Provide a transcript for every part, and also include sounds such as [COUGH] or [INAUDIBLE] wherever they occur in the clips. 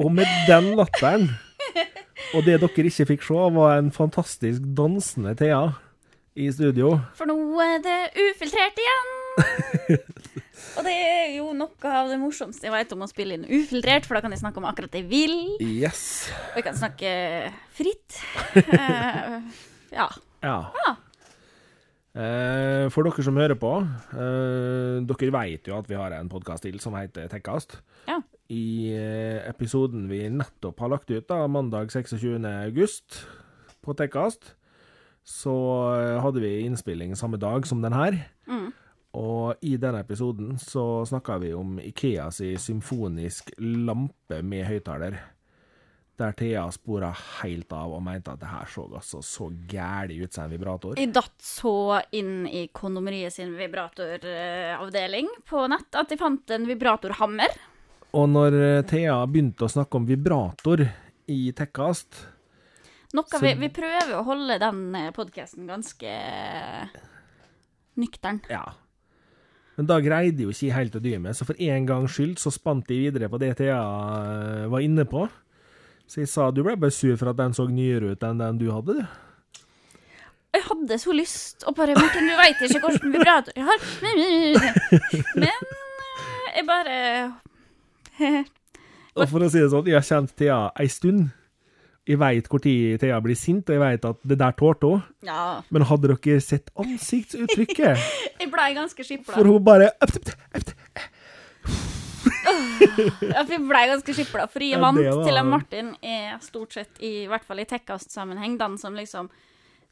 Og med den latteren, og det dere ikke fikk se, var en fantastisk dansende Thea i studio. For nå er det ufiltrert igjen. [LAUGHS] Og det er jo noe av det morsomste jeg vet om å spille inn ufiltrert, for da kan jeg snakke om akkurat det jeg vil. Yes. Og jeg kan snakke fritt. uh, [LAUGHS] ja. Ja. Ja. Uh, for dere som hører på, uh, dere vet jo at vi har en podkast til som heter Tekkast. Ja. I eh, episoden vi nettopp har lagt ut, da, mandag 26. august, på Tekkast, så eh, hadde vi innspilling samme dag som den her. Mm. Og i den episoden så snakka vi om Ikea si symfonisk lampe med høyttaler. Der Thea spora helt av og mente at det her så altså så gæli ut som en vibrator. Jeg datt så inn i kondomeriet sin vibratoravdeling på nett at jeg fant en vibratorhammer. Og når eh, Thea begynte å snakke om vibrator i Tekkast Noe vi, vi prøver å holde den podkasten ganske nøktern. Ja. Men da greide de jo ikke helt å dy meg, så for en gangs skyld så spant de videre på det Thea eh, var inne på. Så jeg sa du ble bare sur for at den så nyere ut enn den du hadde, du. Jeg hadde så lyst og bare Martin, du veit ikke hvordan vibrator jeg har. [LAUGHS] Men eh, jeg bare Og for å si det sånn, jeg har kjent Thea ei stund. Jeg veit når Thea blir sint, og jeg veit at det der tålte hun. Ja. Men hadde dere sett ansiktsuttrykket? [LAUGHS] Jeg blei ganske skipla. For hun bare jeg blei ganske skipla, for jeg vant ja, var- til at Martin er stort sett, i hvert fall i tekkast-sammenheng, den som liksom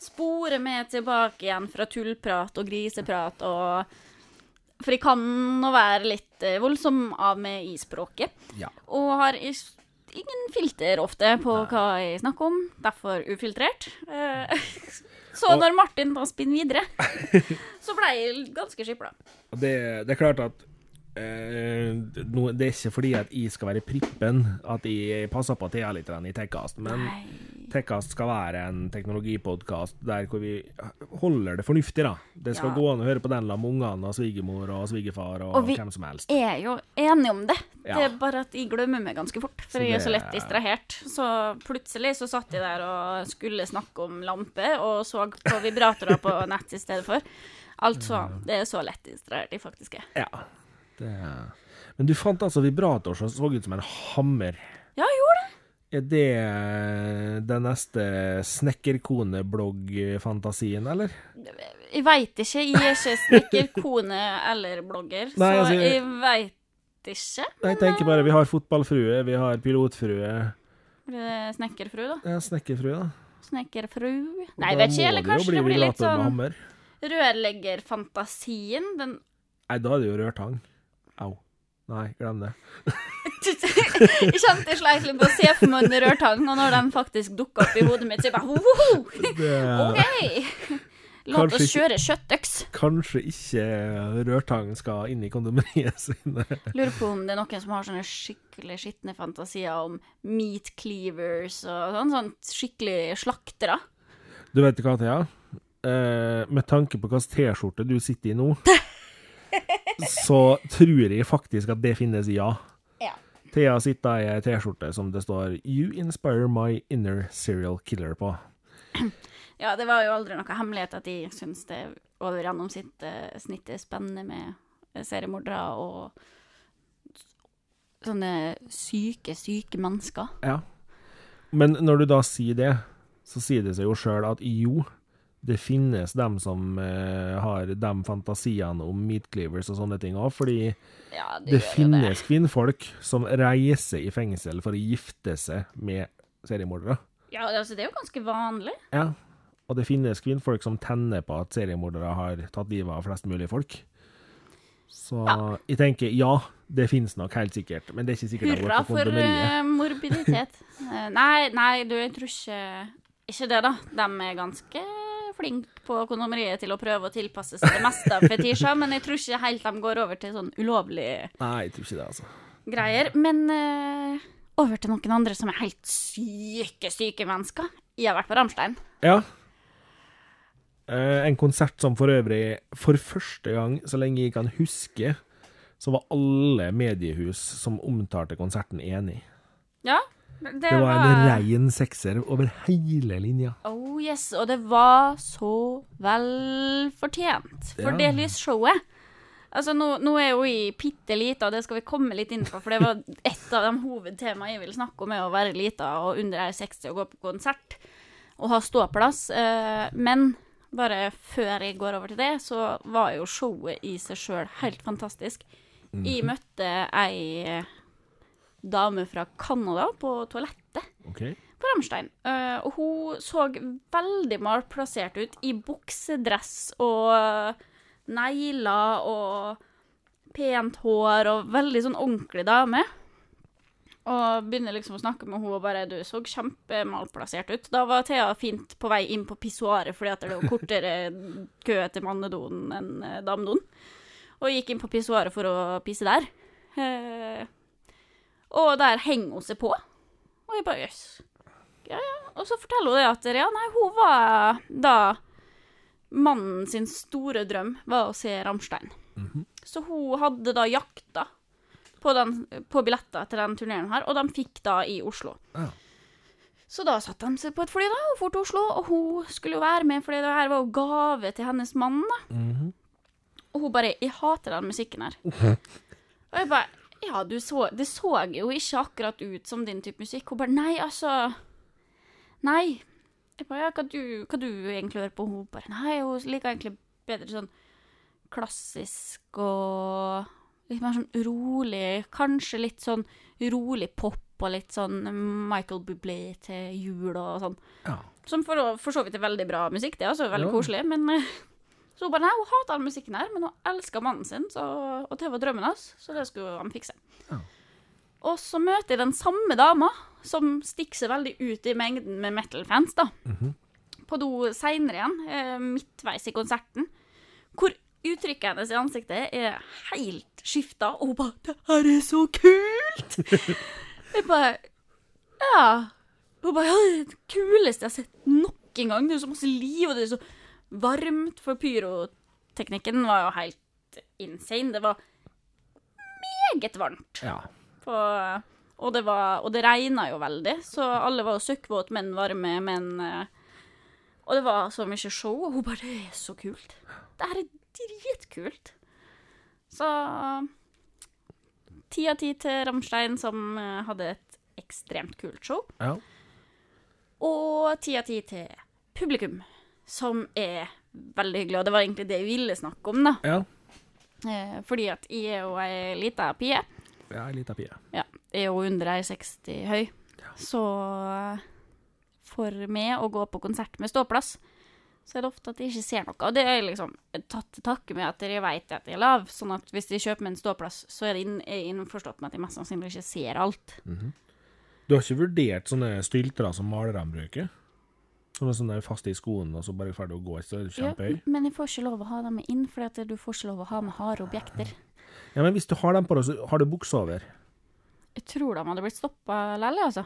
sporer meg tilbake igjen fra tullprat og griseprat og For jeg kan nå være litt eh, voldsom av meg i språket. Ja. Og har ingen filter ofte på hva jeg snakker om, derfor ufiltrert. Eh, [LAUGHS] Så når Martin da spinner videre, [LAUGHS] så ble jeg ganske skipla. Det, det er klart at Uh, no, Det er ikke fordi at jeg skal være prippen at jeg passer på Thea litt i Tekkast, men Nei. Tekkast skal være en teknologipodkast der hvor vi holder det fornuftig, da. Det skal Ja. gå an å høre på den med ungene og svigermor og svigerfar og, Og hvem som helst. Og vi er jo enige om det. Ja. Det er bare at jeg glemmer meg ganske fort, for det... jeg er så lett distrahert. Så plutselig så satt jeg der og skulle snakke om lampe, og så på vibratorer på [LAUGHS] nett i stedet for. Altså, det er så lett distrahert jeg faktisk er. Ja. Det, men du fant altså vibrator som så ut som en hammer. Ja, jeg gjorde det. Er det eh, den neste snekkerkone-blogg-fantasien, eller? Jeg veit ikke. Jeg er ikke snekkerkone eller blogger, Nei, så altså- jeg veit ikke. Jeg tenker bare vi har fotballfrue, vi har pilotfrue Blir det snekkerfru, da? Ja, snekkerfrue, da. Snekkerfru Nei, jeg vet ikke. Eller kanskje det blir litt sånn rørleggerfantasien. Den Nei, da er det jo rørtang. Au. Nei, glem det. [LAUGHS] Jeg kjente jeg sleit litt med å se for meg en rørtang, og når den faktisk dukka opp i hodet mitt, så jeg bare «Woho! det OK! La oss kjøre kjøttøks. Kanskje ikke rørtang skal inn i kondomeriet sine. Lurer på om det er noen som har sånne skikkelig skitne fantasier om meat cleavers og sånn. Sånn skikkelig slaktere. Du vet hva, Thea? Eh, med tanke på hvilken T-skjorte du sitter i nå, [LAUGHS] så tror jeg faktisk at det finnes, ja. Thea sitter i ei T-skjorte som det står 'You inspire my inner serial killer' på. [CLEARS THROAT] Ja, det var jo aldri noe hemmelighet at de syns det over gjennomsnittet snitt er spennende med eh, seriemordere og sånne syke, syke mennesker. Ja. Men når du da sier det, så sier det seg jo sjøl at jo, det finnes dem som eh, har de fantasiene om meat cleavers og sånne ting òg, fordi Ja, det det finnes finnes kvinnfolk som reiser i fengsel for å gifte seg med seriemordere. Ja, altså, det er jo ganske vanlig. Ja. Og det finnes kvinnfolk som tenner på at seriemordere har tatt livet av flest mulig folk. Så Ja. jeg tenker ja, det finnes nok helt sikkert, men det er ikke sikkert det Hurra for eh, morbiditet. [LAUGHS] Eh, nei, nei, du, jeg tror ikke Ikke det, da. De er ganske flinke på kondomeriet til å prøve å tilpasse seg det meste av fetisjer, men jeg tror ikke helt de går over til sånn ulovlige Nei, jeg tror ikke det, altså. greier. Men eh, over til noen andre som er helt syke, syke mennesker. Jeg har vært på Rammstein. Ja. Eh, en konsert som for øvrig, for første gang så lenge jeg kan huske, så var alle mediehus som omtalte konserten enig. Ja. Det, Det var en rein sekser over hele linja. Oh yes, og det var så vel fortjent. For Ja. det lysshowet Altså, nå, nå er jo i bitte lita, og det skal vi komme litt inn på, for det var et av de hovedtemaene jeg ville snakke om, er å være lita og under 1,60 og gå på konsert og ha ståplass. Eh, men bare før jeg går over til det, så var jo showet i seg sjøl helt fantastisk. Jeg møtte ei dame fra Canada på toalettet okay. på Ramstein. Uh, og hun så veldig malplassert ut i buksedress og negler og pent hår og veldig sånn ordentlig dame. Og begynner liksom å snakke med henne og bare Du så kjempemalplassert ut. Da var Thea fint på vei inn på pissoaret fordi at det var kortere [LAUGHS] kø til mannedoen enn eh, damedoen. Og gikk inn på pissoaret for å pisse der. Eh, og der henger hun seg på. Og jeg bare jøss. Ja, ja. Og så forteller hun det at ja, nei, hun var da Mannen sin store drøm var å se Rammstein. Så hun hadde da jakta på, den, på billetter til den turneen her, og de fikk da i Oslo. Ja. Så da satte de seg på et fly da, og for til Oslo, og hun skulle jo være med, fordi det her var jo gave til hennes mann da. Mhm. Og hun bare, jeg hater den musikken her. [LAUGHS] Og jeg bare, ja, du så, det så jo ikke akkurat ut som din type musikk. Hun bare, nei, altså, nei. Jeg bare, ja, hva du, hva du egentlig hører på? Hun bare, nei, hun liker egentlig bedre sånn klassisk og litt mer sånn rolig, kanskje litt sånn rolig pop og litt sånn Michael Bublé til jul og sånn. Ja. Som for, for så vidt er veldig bra musikk, det er altså veldig jo. koselig, men eh, så hun bare, nei, hun hater all musikken her, men hun elsker mannen sin, så, og det var drømmen hans, så det skulle han fikse. Ja. Og så møter jeg den samme dama, som stikker seg veldig ut i mengden med metal-fans, da. Mhm. På do senere igjen, eh, midtveis i konserten, hvor uttrykket hennes i ansiktet er helt skifta, og hun bare 'Det her er så kult!' [LAUGHS] jeg bare Ja. Hun bare ja, 'Det er det kuleste jeg har sett nok en gang'. Det er så masse liv, og det er så varmt, for pyroteknikken var jo helt insane. Det var meget varmt. ja. På, og det, var, og det regna jo veldig, så alle var jo søkkvåte, men varme, men eh, Og det var så mye show, og hun bare 'Det er så kult'. Det her er dritkult. Så ti av ti til Ramstein, som eh, hadde et ekstremt kult show. ja. Og ti av ti til publikum, som er veldig hyggelig. Og det var egentlig det jeg ville snakke om, da. Ja. Eh, fordi at jeg er jo ei lita pie. Ja, ei lita pie. Ja, jeg er jo under 1,60 høy. Så eh, for meg å gå på konsert med ståplass, så er det ofte at jeg ikke ser noe. Og det er liksom tatt til takke med at jeg vet at jeg er lav, sånn at hvis jeg kjøper meg en ståplass, så er jeg innforstått med at jeg mest sannsynlig ikke ser alt. Du har ikke vurdert sånne styltere som malerne bruker? Som er sånn der fast i skoen, og så bare ferdig å gå et sted Ja, kjempehøy? men jeg får ikke lov å ha dem inn, for du får ikke lov å ha med harde objekter. Ja, men hvis du har dem på deg, så har du buksa over. Jeg tror de hadde blitt stoppa likevel, altså.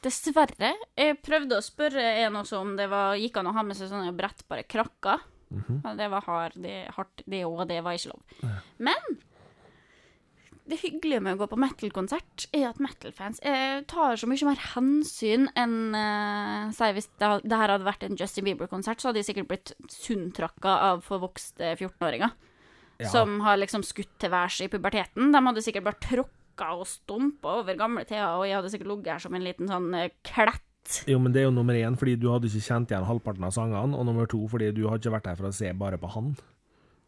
Dessverre. Jeg prøvde å spørre en også om det var, gikk an å ha med seg sånne brettbare krakker. Men Det var hard, det, hardt, det òg, det var ikke lov. Men det hyggelige med å gå på metal-konsert, er at metal-fans eh, tar så mye mer hensyn enn eh, Si hvis det, det her hadde vært en Justin Bieber-konsert, så hadde de sikkert blitt sundtrakka av forvokste 14-åringer. Ja. Som har liksom skutt til værs i puberteten. De hadde sikkert bare tråkka og stumpa over gamle Thea, og jeg hadde sikkert ligget her som en liten sånn eh, klett. Jo, men det er jo nummer én, fordi du hadde ikke kjent igjen halvparten av sangene, og nummer to, fordi du hadde ikke vært her for å se bare på han.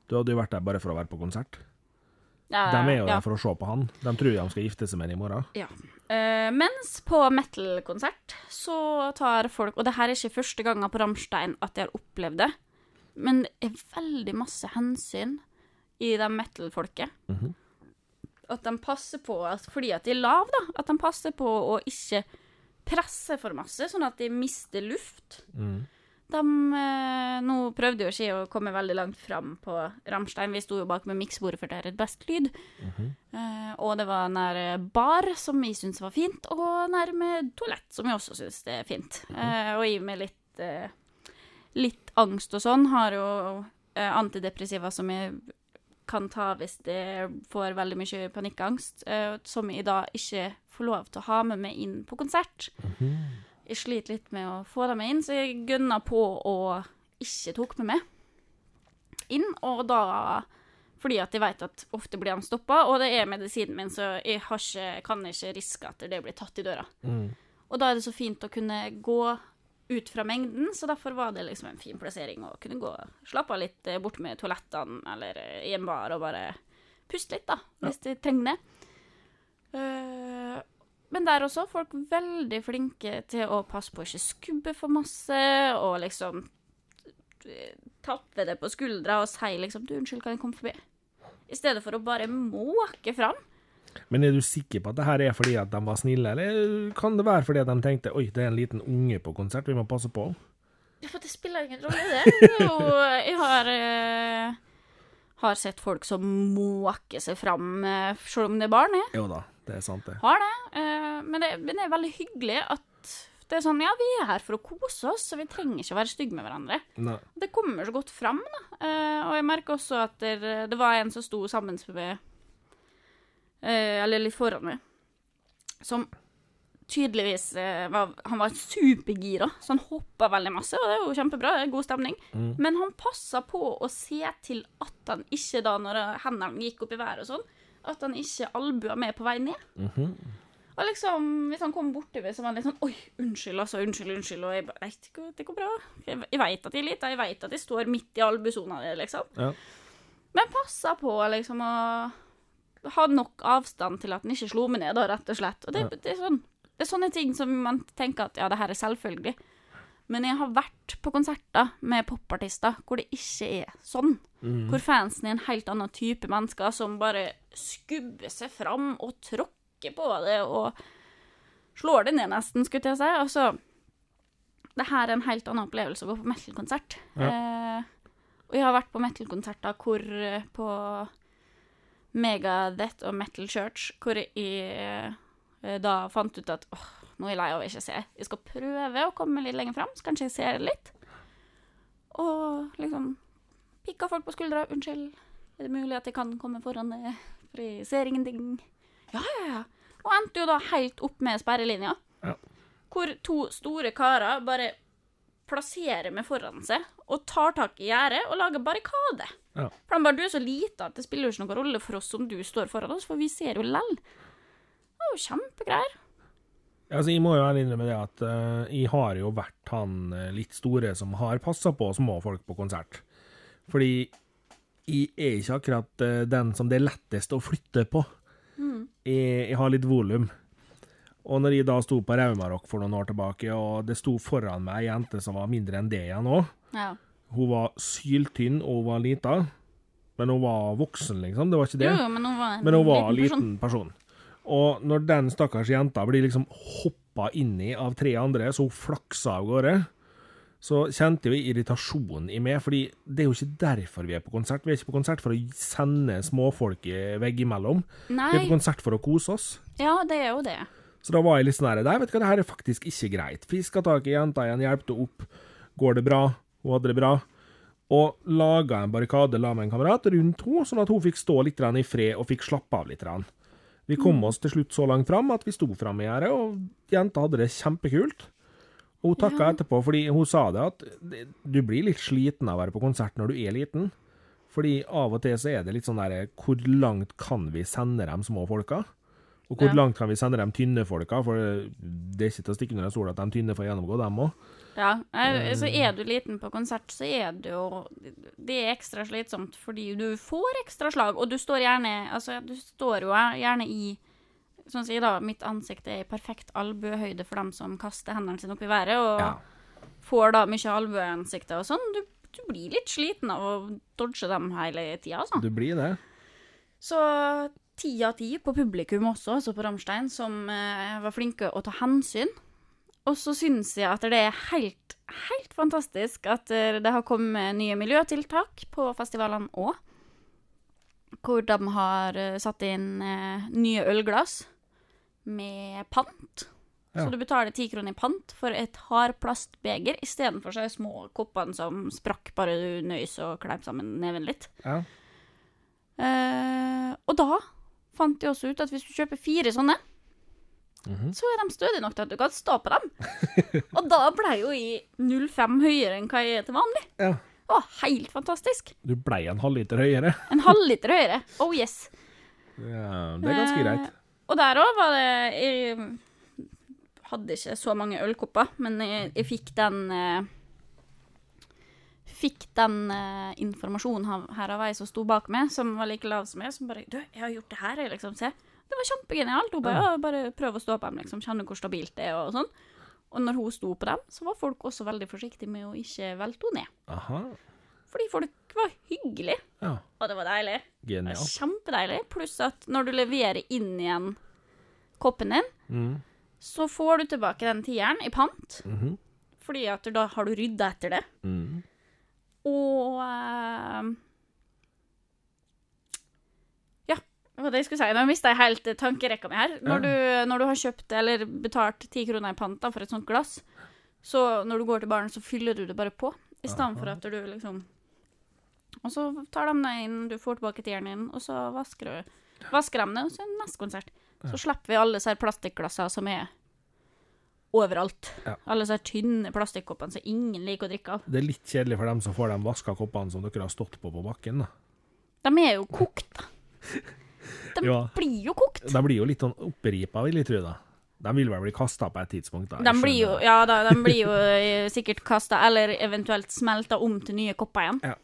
Du hadde jo vært der bare for å være på konsert. Ja, De er jo ja. der for å se på han. De tror de skal gifte seg med ham i morgen. Ja. Uh, mens på metal-konsert så tar folk Og det her er ikke første gangen på Ramstein at jeg har opplevd det, men det er veldig masse hensyn i de metal-folket. Mhm. At de passer på, at, fordi at de er lave, da, at de passer på å ikke presse for masse, sånn at de mister luft. Mm. De, eh, nå prøvde jo jeg å komme veldig langt fram på Rammstein. Vi sto jo bak med miksbordet for det er et best lyd. Eh, og det var nær bar, som vi syntes var fint, og nærme toalett, som vi også syns er fint. Eh, og i med litt, eh, litt angst og sånn, har jo eh, antidepressiva som jeg kan ta hvis jeg får veldig mye panikkangst, eh, som jeg da ikke får lov til å ha med meg inn på konsert. Jeg sliter litt med å få dem med inn, så jeg gønna på og ikke tok med meg inn. Og da fordi at jeg vet at ofte blir han stoppa, og det er medisinen min, så jeg ikke, kan ikke riske at det blir tatt i døra. Og da er det så fint å kunne gå ut fra mengden, så derfor var det liksom en fin plassering å kunne gå slappe av litt eh, bort med toalettene eller eh, i en bar og bare puste litt, da, hvis de trenger det. Eh, men der også, folk veldig flinke til å passe på å ikke skubbe for masse, og liksom tappe det på skuldra og si liksom du, 'Unnskyld, kan jeg komme forbi?' I stedet for å bare måke fram. Men er du sikker på at det her er fordi at de var snille, eller kan det være fordi at de tenkte oi, det er en liten unge på konsert, vi må passe på? Ja, for det spiller ingen rolle, det. jo, [LAUGHS] jeg har, eh, har sett folk som måker seg fram, eh, selv om det er barn. Jeg Jo da, det er sant, det. har det. Eh, men, det. men det er veldig hyggelig at det er sånn Ja, vi er her for å kose oss, så vi trenger ikke å være stygge med hverandre. Nei. Det kommer så godt fram, da. Eh, og jeg merker også at det, det var en som sto sammen med eh, Eller litt foran meg, som tydeligvis eh, var Han var supergira, så han hoppa veldig masse, og det er jo kjempebra, det er god stemning. Men han passa på å se til at han ikke, da når hendene gikk opp i været og sånn, at han ikke albua med på vei ned. Og liksom, hvis han kom borti meg, så var han litt sånn Oi, unnskyld, altså. Unnskyld, unnskyld. Og jeg bare Nei, det går, bra. Jeg, jeg veit at jeg er lita, jeg veit at jeg står midt i albuesona di, liksom. Ja. Men passa på liksom å ha nok avstand til at han ikke slo meg ned, da, rett og slett. Og det, det, er sånn, det er sånne ting som man tenker at ja, det her er selvfølgelig. Men jeg har vært på konserter med popartister hvor det ikke er sånn. Hvor fansen er en helt annen type mennesker som bare skubber seg fram og tråkke på det og slår det ned, nesten, skulle jeg si. Altså, det her er en helt annen opplevelse å gå på metal-konsert. Eh, og jeg har vært på metal-konserter hvor eh, på Megadeth og Metal Church, hvor jeg eh, da fant ut at åh, nå er jeg lei av å ikke se. Jeg skal prøve å komme litt lenger fram, så kanskje jeg ser litt. Og liksom pikka folk på skuldra. 'Unnskyld, er det mulig at jeg kan komme foran for jeg ser ingenting?' Ja, ja, ja. Og endte jo da helt opp med sperrelinja. Ja. Hvor to store karer bare plasserer meg foran seg og tar tak i gjerdet og lager barrikade. Ja. For de bare, du er så lite at det spiller jo ikke noen rolle for oss om du står foran oss, for vi ser jo lell. Det var jo kjempegreier. Altså, jeg må jo ærlig innrømme det at uh, jeg har jo vært han eh, litt store som har passa på små folk på konsert. Fordi jeg er ikke akkurat eh, den som det er lettest å flytte på. Jeg, jeg har litt volum. Og når jeg da sto på Raumarock for noen år tilbake, og det sto foran meg ei jente som var mindre enn det òg Ja. Hun var syltynn og hun var lita, men hun var voksen, liksom. Det var ikke det. Jo, men hun var en Men hun var en liten liten person. Og når den stakkars jenta blir liksom hoppa inn i av tre andre, så hun flaksa av gårde, så kjente jo irritasjonen i meg, fordi det er jo ikke derfor vi er på konsert. Vi er ikke på konsert for å sende småfolk i veggimellom. Nei, Vi er på konsert for å kose oss. ja, det er jo det. Så da var jeg litt sånn her Nei, vet du hva, det her er faktisk ikke greit. Fiska tak i jenta igjen, hjelpte opp. Går det bra? Hun hadde det bra. Og laga en barrikade la med en kamerat rundt henne, sånn at hun fikk stå litt i fred og fikk slappe av litt. Vi kom oss til slutt så langt fram at vi sto framme i gjerdet, og jenta hadde det kjempekult. Hun takka etterpå, fordi hun sa det at du blir litt sliten av å være på konsert når du er liten. Fordi av og til så er det litt sånn der Hvor langt kan vi sende de små folka? Og hvor Ja. langt kan vi sende de tynne folka? For det er ikke til å stikke under en stol at de tynne får gjennomgå, dem òg. Ja, eh, så er du liten på konsert, så er det jo Det er ekstra slitsomt fordi du får ekstra slag, og du står gjerne Altså, du står jo gjerne i Sånn jeg, da, mitt ansikt er i perfekt albuehøyde for dem som kaster hendene sine opp i været, og Ja. får da mye albueansikter og sånn. Du, du blir litt sliten av å dodge dem hele tida, altså. Du blir det. Så ti av ti på publikum også, altså på Ramstein, som eh, var flinke å ta hensyn. Og så syns jeg at det er helt, helt fantastisk at eh, det har kommet nye miljøtiltak på festivalene òg. Hvor de har eh, satt inn eh, nye ølglass med pant. Ja. Så du betaler ti kroner i pant for et hardplastbeger istedenfor de små koppene som sprakk bare du nøys og kleip sammen neven litt. Ja. Eh, og da fant de også ut at hvis du kjøper fire sånne, Mhm. så er de stødige nok til at du kan stå på dem. [LAUGHS] og da ble jo jeg 0,5 høyere enn hva jeg er til vanlig. Ja. Det var helt fantastisk. Du blei en halvliter høyere. En halvliter høyere. Oh yes. Ja, det er ganske Eh, greit. Og der òg var det Jeg hadde ikke så mange ølkopper, men jeg, jeg fikk den eh, Fikk den eh, informasjonen her, av ei som sto bak meg, som var like lav som meg, som bare 'Du, jeg har gjort det her', jeg, liksom. Se. Det var kjempegenialt. Hun bare 'Bare prøv å stå på dem, liksom. Kjenne hvor stabilt det er', og sånn. Og når hun sto på dem, så var folk også veldig forsiktige med å ikke velte henne ned. Aha. Fordi folk var hyggelig. Ja, og det var deilig. Genialt. kjempedeilig. Pluss at når du leverer inn igjen koppen din, Mm. så får du tilbake den tieren i pant. Mhm. Fordi at da har du rydda etter det. Mm. Og uh, Ja, det var det jeg skulle si. Nå mista jeg helt tankerekka mi her. Når, du, når du har kjøpt eller betalt ti kroner i pant da, for et sånt glass, så når du går til baren, så fyller du det bare på. I stedet for at du liksom Og så tar de deg inn, du får tilbake tieren din, og så vasker du Vasker de det, og så er det neste konsert. Så slipper vi alle disse plastglassene som er overalt. Ja. Alle disse tynne plastikkoppene som ingen liker å drikke av. Det er litt kjedelig for dem som får de vaska koppene som dere har stått på på bakken. da. De er jo kokt, da. [LAUGHS] De Ja. blir jo kokt. De blir jo litt sånn oppripa, vil jeg tro. da. De vil vel bli kasta på et tidspunkt. da. De blir jo, ja, da, de blir jo eh, sikkert kasta, eller eventuelt smelta om til nye kopper igjen. Ja.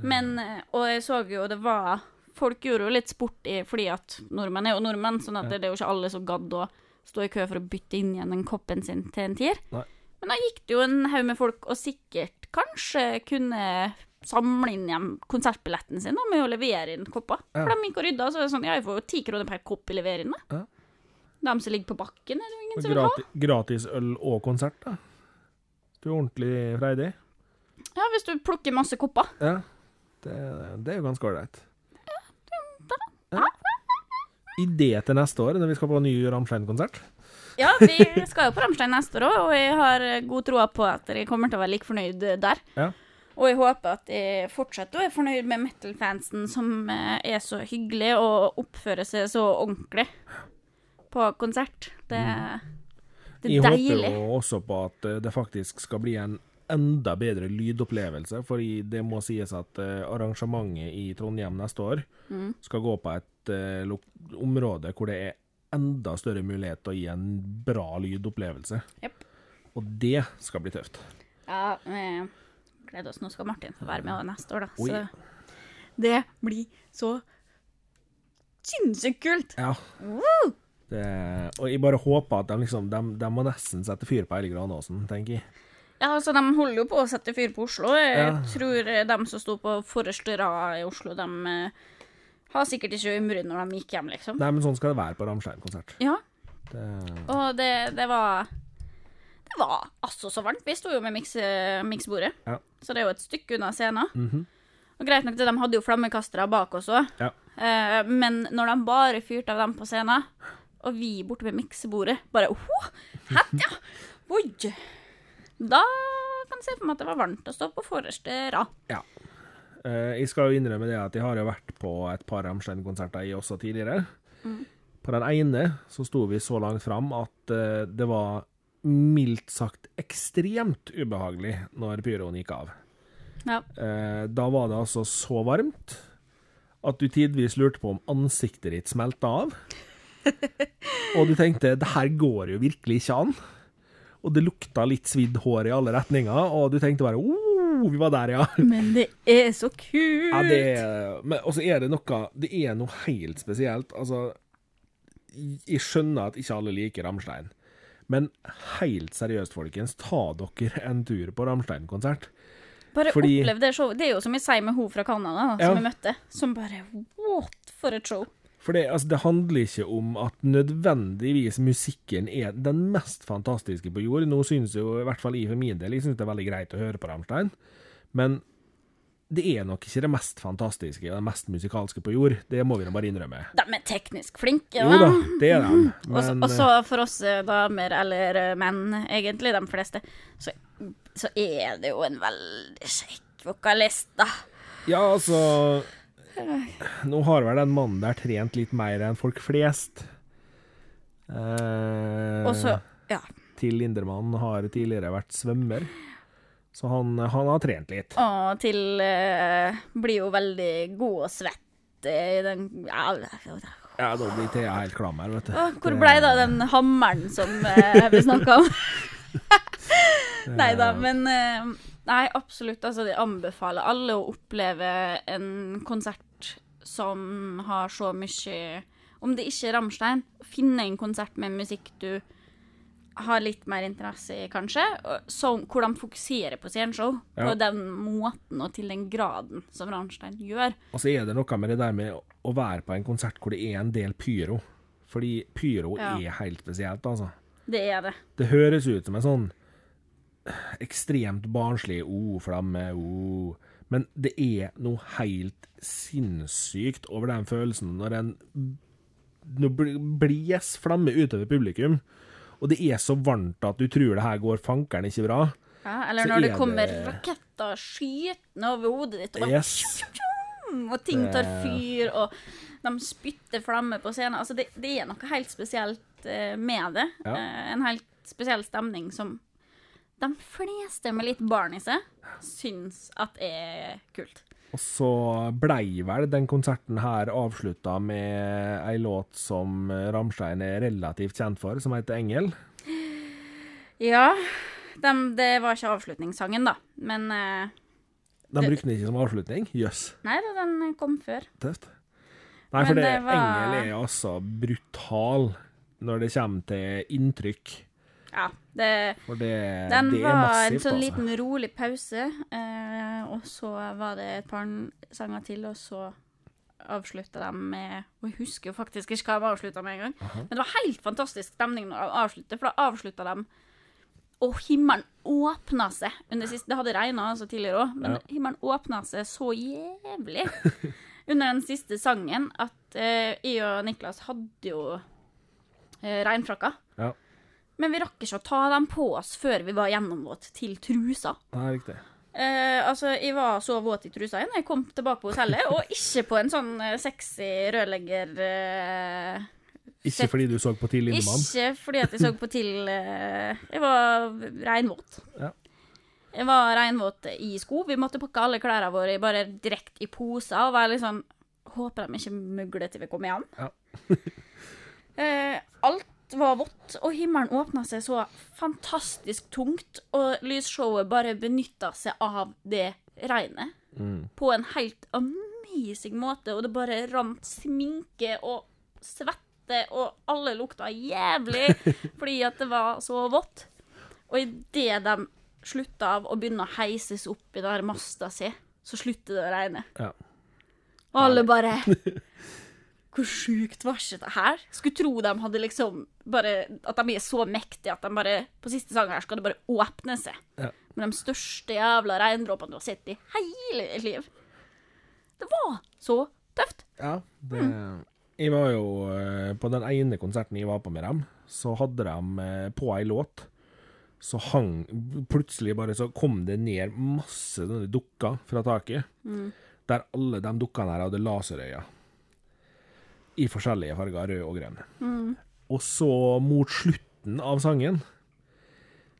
Men, og jeg så jo det var Folk gjorde jo litt sport i fordi at nordmenn er jo nordmenn, sånn at det, det er jo ikke alle som gadd å stå i kø for å bytte inn igjen den koppen sin til en tier. Nei. Men da gikk det jo en haug med folk, og sikkert kanskje kunne samle inn igjen konsertbilletten sin da, med å levere inn kopper. Ja. For de gikk og rydda, så er det sånn, ja, jeg får jo ti kroner per kopp i levering, da. Ja. De som ligger på bakken, er det jo ingen som vil ha. Gratis, gratis øl og konsert, da. Du er ordentlig freidig. Ja, hvis du plukker masse kopper. Ja. Det, det er jo ganske ålreit. Ja. Idé til neste år, når vi skal på ny Ramstein-konsert? Ja, vi skal jo på Ramstein neste år òg, og jeg har god tro på at dere kommer til å være like fornøyd der. Ja. Og jeg håper at jeg fortsetter å være fornøyd med metal-fansen, som eh, er så hyggelig og oppfører seg så ordentlig på konsert. Det, det Jeg er håper jo også på at eh, det faktisk skal bli en enda bedre lydopplevelse, fordi det må sies at eh, arrangementet i Trondheim neste år Mm. skal gå på et uh, område hvor det er enda større mulighet til å gi en bra lydopplevelse. Yep. Og det skal bli tøft. Ja, vi gleder oss. Nå skal Martin få være med også neste år, da. Oi. Så det blir så sinnssykt kult. Ja. Det, og jeg bare håper at de liksom De, de må nesten sette fyr på hele Granåsen, tenker jeg. Ja, altså, De holder jo på å sette fyr på Oslo. Jeg Ja. tror eh, de som sto på forreste rad i Oslo, de eh, har sikkert ikke umret når de gikk hjem, liksom. Nei, men sånn skal det være på Ramstein-konsert. Ja, Det, og det, det var Det var altså så varmt. Vi sto jo med miksebordet miksbordet, Ja. så det er jo et stykke unna scenen. Mhm. Og greit nok, de hadde jo flammekastere bak oss òg, Ja. eh, men når de bare fyrte av dem på scenen, og vi borte med miksebordet bare Åh, hett, ja! Oi! Da kan jeg se for meg at det var varmt å stå på forreste rad. Ja. Eh, jeg skal jo innrømme det at jeg har jo vært på et par Rammstein-konserter jeg også tidligere. På den ene så sto vi så langt fram at eh, det var mildt sagt ekstremt ubehagelig når pyroen gikk av. Ja. Eh, da var det altså så varmt at du tidvis lurte på om ansiktet ditt smelta av. [LAUGHS] Og du tenkte det her går jo virkelig ikke an. Og det lukta litt svidd hår i alle retninger, og du tenkte bare oh, vi var der, ja. [LAUGHS] Men det er så kult! Ja, det Og så er det noe Det er noe helt spesielt. Altså Jeg skjønner at ikke alle liker Rammstein, men helt seriøst, folkens, ta dere en tur på Rammstein-konsert. Bare fordi- opplev det showet. Det er jo som jeg sier med hun fra Canada, da, Ja. som jeg møtte, som bare What for et show! For det, altså, det handler ikke om at nødvendigvis musikken er den mest fantastiske på jord. Nå synes jo i hvert fall jeg for min del jeg synes det er veldig greit å høre på Rammstein, men det er nok ikke det mest fantastiske og det mest musikalske på jord. Det må vi da bare innrømme. De er teknisk flinke, da. Jo da, det er de, men Og så for oss eh, damer, eller eh, menn, egentlig de fleste, så, så er det jo en veldig kjekk vokalist, da. Ja, altså Nå har vel den mannen der trent litt mer enn folk flest. Eh, Også, Ja. Til Lindermann har tidligere vært svømmer, så han, han har trent litt. Og til eh, blir jo veldig god og svett i den ja, Ja, da blir Thea helt klam her, vet du. Hvor ble det av den hammeren som eh, vi snakka om? [LAUGHS] Nei da, men eh, Nei, absolutt. Altså, jeg anbefaler alle å oppleve en konsert som har så mye Om det ikke er Rammstein, finne en konsert med musikk du har litt mer interesse i, kanskje. Som, hvor de fokuserer på sceneshow. Ja. På den måten og til den graden som Rammstein gjør. Og så er det noe med det der med å være på en konsert hvor det er en del pyro. Fordi pyro Ja. er helt spesielt, altså. Det er det. Det høres ut som en sånn ekstremt barnslig o-flamme, o Men det er noe helt sinnssykt over den følelsen når en Nå blies flamme utover publikum, og det er så varmt at du tror det her går fankeren ikke bra. Ja, eller Så når det er kommer det- raketter skytende over hodet ditt, og, Yes. og ting tar fyr, og de spytter flammer på scenen. Altså, det, det er noe helt spesielt eh, med det. Ja. Eh, en helt spesiell stemning som de fleste med litt barn i seg syns at er kult. Og så blei vel den konserten her avslutta med ei låt som Ramstein er relativt kjent for, som heter 'Engel'. Ja, De, det var ikke avslutningssangen, da, men uh, De brukte den ikke som avslutning. Jøss, Nei da, den kom før. tøft. Nei, for det, det var- Engel er altså brutal når det kommer til inntrykk. Ja, det For det, Den det var massivt, en sånn altså. liten rolig pause, eh, og så var det et par sanger til, og så avslutta de med Og jeg husker jo faktisk ikke hva de avslutta med engang. Men det var helt fantastisk stemning når de avsluttet, for da avslutta de og himmelen åpna seg under sist Det hadde regna altså tidligere òg, men Ja. himmelen åpna seg så jævlig under den siste sangen at eh, jeg og Niklas hadde jo eh, regnfrakker. Ja, Men vi rakk ikke å ta dem på oss før vi var gjennomvåt til trusa. det er riktig. Eh, altså, jeg var så våt i trusa igjen. Jeg kom tilbake på hotellet, og ikke på en sånn eh, sexy rørlegger eh, Ikke fordi du så på Til Lindemann. Ikke fordi at jeg så på til eh, Jeg var reinvåt. Ja. Jeg var reinvåt i sko. Vi måtte pakke alle klærne våre bare direkte i poser og være litt sånn Håper de ikke mugler til vi kommer hjem. Ja. [LAUGHS] eh, alt var vått, og himmelen åpna seg så fantastisk tungt, og lysshowet bare benytta seg av det regnet Mm. på en helt amazing måte, og det bare rant sminke og svette, og alle lukta jævlig [LAUGHS] fordi at det var så vått. Og idet de slutta av å begynne å heises opp i den masta si, så slutter det å regne. Ja. Og alle bare [LAUGHS] Hvor sjukt var ikke det her? Skulle tro de hadde liksom bare At de er så mektige at de bare På siste sangen her skal det bare åpne seg. Ja. Med de største jævla regndråpene du har sett i hele ditt liv. Det var så tøft. Ja, det Mm. Jeg var jo eh, På den ene konserten jeg var på med dem, så hadde de eh, på ei låt Så hang Plutselig bare så kom det ned masse sånne dukker fra taket. Mm. Der alle de dukkene her hadde laserøyne. I forskjellige farger, rød og grønn. Mm. Og så, mot slutten av sangen,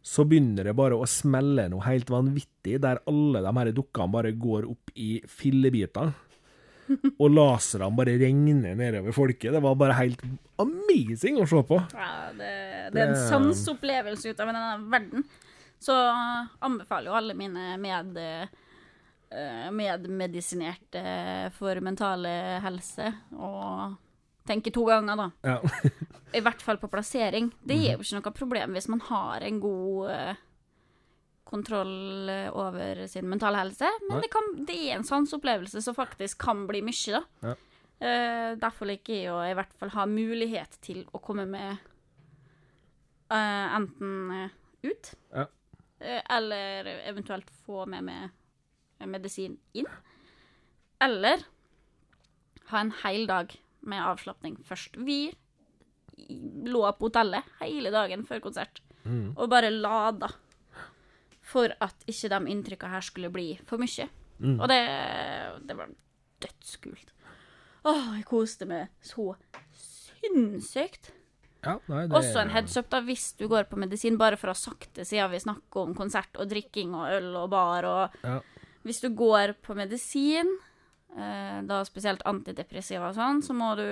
så begynner det bare å smelle noe helt vanvittig, der alle de her dukkene bare går opp i fillebiter. [LAUGHS] Og laserne bare regner nedover folket. Det var bare helt amazing å se på. Ja, det, det er en sansopplevelse ut av denne verden. Så anbefaler jo alle mine med, eh, medmedisinerte for mentale helse å tenke to ganger, da. Ja. [LAUGHS] I hvert fall på plassering. Det gir jo ikke noe problem hvis man har en god eh, kontroll eh, over sin mentale helse, men det, kan, det er en sanseopplevelse som faktisk kan bli mye, da. Ja. Uh, derfor liker jeg å i hvert fall ha mulighet til å komme med uh, enten ut, Ja. eller eventuelt få med meg medisin inn. Eller ha en hel dag med avslapning først. Vi lå på hotellet hele dagen før konsert Mm. og bare lada for at ikke de inntrykka her skulle bli for mye. Mm. Og det, det var dødskult. Åh, jeg koste meg så sinnssykt. Ja, nei, det Også en heads up da, hvis du går på medisin, bare for å ha sagt det siden vi snakker om konsert og drikking og øl og bar og Ja. Hvis du går på medisin, da spesielt antidepressiva og sånn, så må du